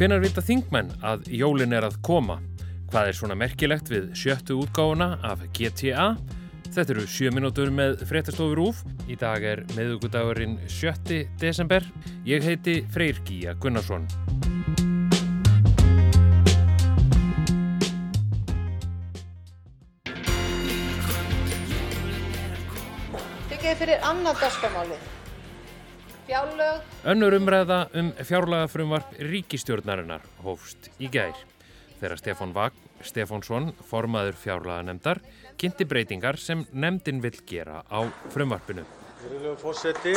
Hvenar vita þingmenn að jólin er að koma? Hvað er svona merkilegt við sjöttu útgáfuna af GTA? Þetta eru sjö minútur með fréttastofur úf. Í dag er meðugudagurinn 7. desember. Ég heiti Freyr Gíja Gunnarsson. Þykir fyrir annað dagskamálið. Fjárlög. Önnur umræða um fjárlagafrumvarp ríkistjórnarinnar hófst í gær. Þegar Stefán Vagn Stefánsson, formaður fjárlaganemdar, kynnti breytingar sem nemdin vill gera á frumvarpinu. Fyrirlegu fósetti,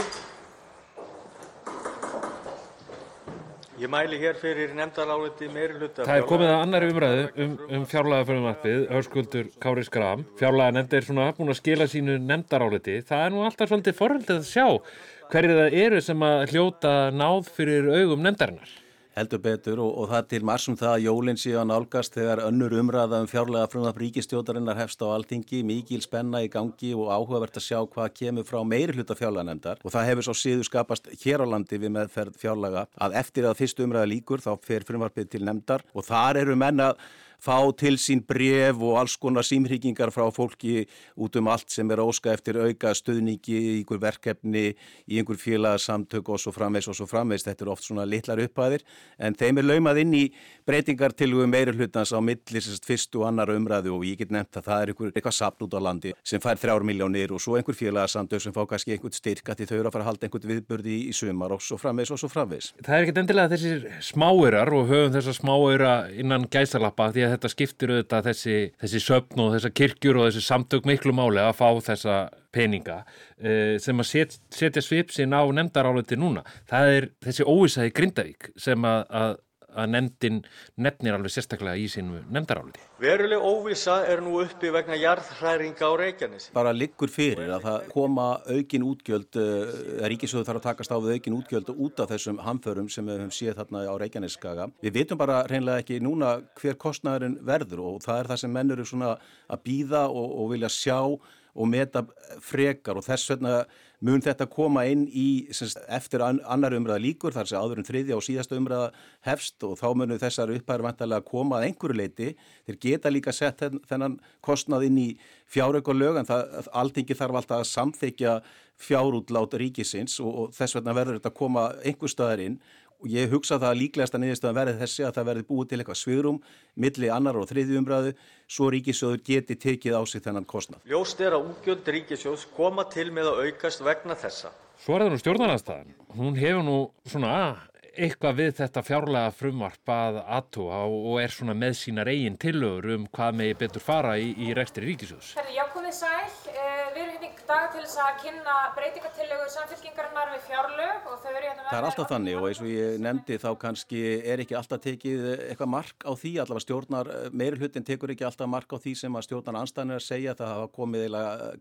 ég mæli hér fyrir nefndaráliti meiri hluta. Það er komið að annari umræðu um, um fjárlagafrumvarpið, hörskuldur Kári Skram. Fjárlaganemnd er svona búin að skila sínu nefndaráliti. Það er nú alltaf svolítið forhaldið að sjá hverju það eru sem að hljóta náð fyrir augum nefndarinnar heldur betur og, og það til marsum það að jólinn síðan álgast þegar önnur umræða um fjárlega frumðaf ríkistjótarinnar hefst á alþingi, mikil spenna í gangi og áhugavert að sjá hvað kemur frá meiri hluta fjárlega nefndar og það hefur svo síðu skapast hér á landi við meðferð fjárlega að eftir að fyrstu umræða líkur þá fer frumvarpið til nefndar og þar eru menna fá til sín bref og alls konar símryggingar frá fólki út um allt sem er óska eftir auka stöðningi í einhver verkefni, í einhver félagsamtök og svo framvegs og svo framvegs. Þetta eru oft svona litlar upphæðir en þeim er laumað inn í breytingar til meiri hlutans á millir fyrst og annar umræðu og ég get nefnt að það er einhver, eitthvað sapn út á landi sem fær þrjár miljónir og svo einhver félagsamtök sem fá kannski einhvern styrka til þau eru að fara að halda einhvern viðbörði í sumar og svo framvegs og svo framvegs. Það er ekkert endilega þessir smáurar og höfum þessar smáura innan gæsalappa því að þetta skiptir auðvitað þessi, þessi söpn og þessa kirkjur og þessi samtök miklu máli að fá þessa peninga uh, sem að set, setja svipsin á nefndaráluti núna. Það er þessi óvísaði Grindavík sem að, að að nefndin nefnir alveg sérstaklega í sínu nefndaráliti. Veruleg óvisa er nú uppi vegna jarðhræringa á Reykjanesi. Bara liggur fyrir að það koma aukin útgjöld, uh, Ríkisöðu þarf að takast á við aukin útgjöld út af þessum hamförum sem við höfum séð þarna á Reykjaneskaga. Við vitum bara reynlega ekki núna hver kostnæðurinn verður og það er það sem menn eru svona að býða og, og vilja sjá og meta frekar og þess vegna mun þetta koma inn í semst, eftir annar umræða líkur þar sem áður en þriðja og síðasta umræða hefst og þá munu þessar upphæður vantarlega koma að einhverju leiti. Þeir geta líka sett þennan kostnað inn í fjáraukarlög en það, alltingi þarf alltaf að samþykja fjárútlát ríkisins og, og þess vegna verður þetta að koma einhver staðar inn og ég hugsa það að líklegast að niðurstöðan verði þessi að það verði búið til eitthvað svigrum milli annar og þriði umræðu svo ríkisjóður geti tekið á sig þennan kostnað. Ljóst er að úgjöld ríkisjóðs koma til með að aukast vegna þessa. Svo er það nú stjórnarnarstaðan. Hún hefur nú svona eitthvað við þetta fjárlega frumvarp að aðtúa og er svona með sínar eigin tillögur um hvað megi betur fara í, í rekstri ríkisjóðs. Herri, já komið sæl. Eh, við erum hérna í dag til þess að kynna breytingatillögur samfélkingarinnar við fjárlög og þau eru hérna með... Það er alltaf þannig og eins og ég nefndi þá kannski er ekki alltaf tekið eitthvað mark á því, allavega stjórnar, meiri hlutin tekur ekki alltaf mark á því sem að stjórnar anstæðinir að segja, það hafa komið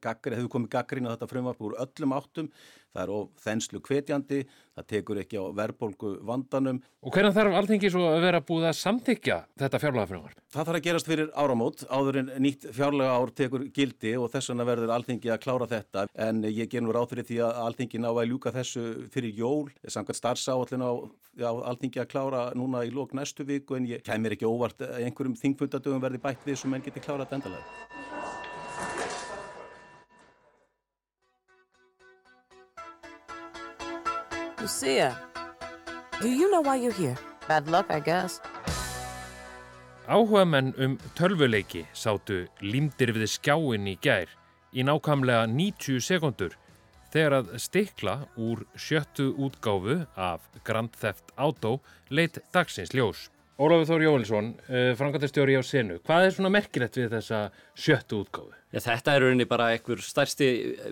gaggri, hefur komið gaggrín á þetta frumvarp úr öllum áttum, það er of þenslu kvetjandi, það tekur ekki á verbolgu vandanum. Og hvernig þarf alltingi svo að vera búið að samþykja þetta fjárlagafröðumar? Það þarf að gerast fyrir áramót, áður en nýtt fjárlaga ár tekur gildi og þess vegna verður alltingi að klára þetta. En ég ger nú ráð fyrir því að alltingi ná að ljúka þessu fyrir jól, samkvæmt starfsáallin á, alltingi að klára núna í lók næstu viku en ég kemur ekki óvart að einhverjum þingfundadögum verði bætt við sem enn geti klárað þetta endalega. Lucia, do you know why you're here? Bad luck, I guess. Áhuga menn um tölvuleiki sátu límdir við skjáin í gær í nákvæmlega 90 sekundur þegar að stikla úr sjöttu útgáfu af Grand Theft Auto leitt dagsins ljós. Ólafur Þór Jóhilsson, uh, eh, frangatastjóri á Senu, hvað er svona merkilegt við þessa sjöttu útgáfu? Já, þetta er rauninni bara einhver stærsti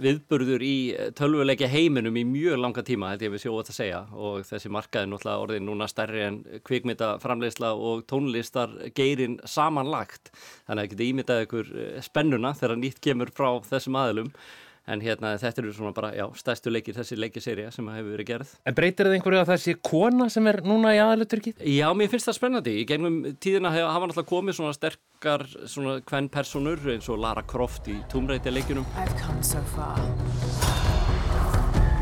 viðburður í tölvuleikja heiminum í mjög langa tíma, held ég við þetta að segja. Og þessi markaði náttúrulega orðin núna stærri en kvikmynda framleiðsla og tónlistar geirin samanlagt. Þannig að það getur ímyndað einhver eh, spennuna þegar nýtt kemur frá þessum aðilum en hérna þetta eru svona bara, já, stæstu leikir þessi leikiserja sem hefur verið gerð. En breytir það einhverju að þessi kona sem er núna í aðaluturkið? Já, mér finnst það spennandi. Í gegnum tíðina hafa náttúrulega komið svona sterkar svona hvern personur eins og Lara Croft í Tomb Raider leikinum. I've come so far.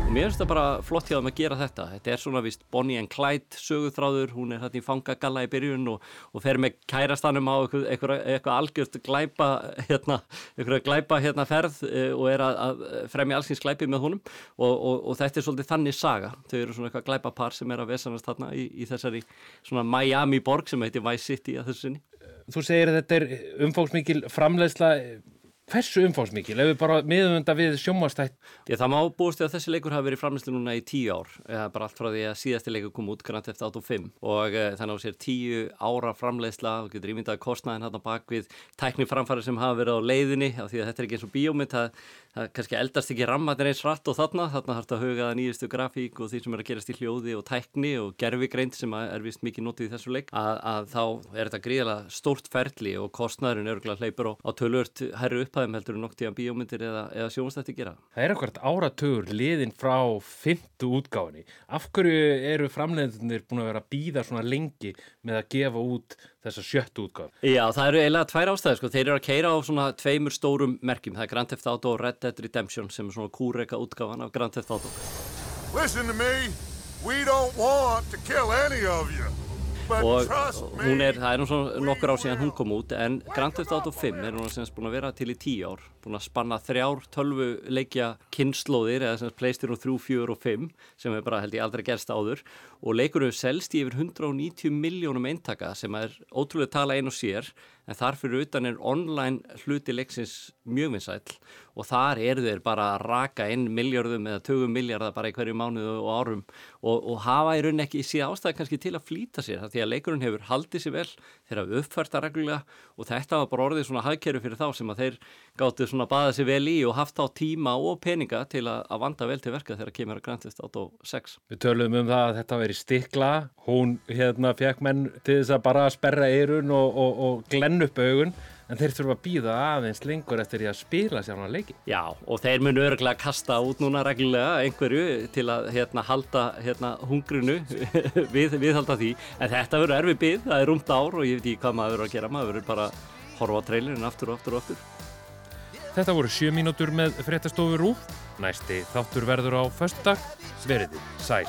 Og mér finnst það bara flott hjá þeim að gera þetta. Þetta er svona vist Bonnie and Clyde söguþráður, hún er hætti í fangagalla í byrjun og, og fer með kærastanum á eitthvað, algjört glæpa hérna, eitthvað glæpa hérna ferð e, og er að, að fremja allsins glæpi með honum. Og, og, og þetta er svolítið þannig saga, þau eru svona eitthvað glæpa par sem er að vesanast þarna í, í þessari svona Miami borg sem heitir Vice City að þessu sinni. Þú segir að þetta er umfóksmikil framleiðsla Hversu umfáðsmikil, ef við bara miðumönda við sjómastætt? Það má búist að þessi leikur hafi verið framlýslu núna í tíu ár, bara allt frá því að síðasti leikur kom út grann eftir 85 og e, þannig að sér tíu ára framleiðsla. Og getur ímyndaði kostnæðin hann bak við tækniframfæri sem hafa verið á leiðinni. Af því að þetta er ekki eins og bíómynd, það það kannski eldast ekki rammatir eins rætt og þarna, þarna þarf þetta að huga nýjustu grafík og því sem er að gerast í hljóði og tækni og gerfigreint sem er vist mikið notið í þessu leik, að, að þá er þetta gríðilega stórt ferli og kostnæðurinn örgulega upphæðum heldur en noktið að bíómyndir eða, eða sjónstætti gera. Það er ekkert áratögur liðin frá fymtu útgáðinni. Af hverju eru framleiðinir búin að vera að býða svona lengi með að gefa út þessa sjöttu útgáð? Já, það eru eiginlega tvær ástæði sko. Þeir eru að keira á svona tveimur stórum merkjum. Það er Grand Theft Auto og Red Dead Redemption sem er svona kúreka útgáðan af Grand Theft Auto. Listen to me, we don't want to kill any of you og hún er, það er nú svona nokkur á síðan hún kom út en Grand Theft Auto 5 er hún semst búin að vera til í tíu ár búin að spanna þrjár tölvu leikja kynnslóðir eða semst Playstation 3, 4 og 5 sem er bara held ég aldrei gerst áður. Og leikurinn selst í yfir 190 miljónum eintaka sem er ótrúlega tala einn og sér en þarfur utan er online hluti leiksins mjög vinsæl og þar eru þeir bara að raka inn miljardum eða tögum miljardar bara í hverju mánuðu og árum. Og, og hafa í rauninni ekki síðan ástæði kannski til að flýta sér því að leikurinn hefur haldið sér vel þeir hafa uppfært það reglulega og þetta var bara orðið svona hagkerfi fyrir þá sem að þeir gáttu svona baðið sér vel í og haft á tíma og peninga til að, að vanda vel til verka þegar kemur að grantist átt á 6. Við töluðum um það að þetta veri stikla, hún hérna fekk menn til þess að bara sperra eirun og, og, og glenn upp augun en þeir þurfa að býða aðeins lengur eftir því að spila sér á leiki. Já, og þeir munu örgulega að kasta út núna reglulega einhverju til að hérna, halda hérna, hungrunu við, við halda því, en þetta verður erfið byggð, það er rúmt ár og ég veit ekki hvað maður verður að gera, maður verður bara að horfa á trailinu aftur og aftur og aftur. Þetta voru sjö mínútur með fréttastofu Rúf, næsti þáttur verður á föstudag, veriði sæl.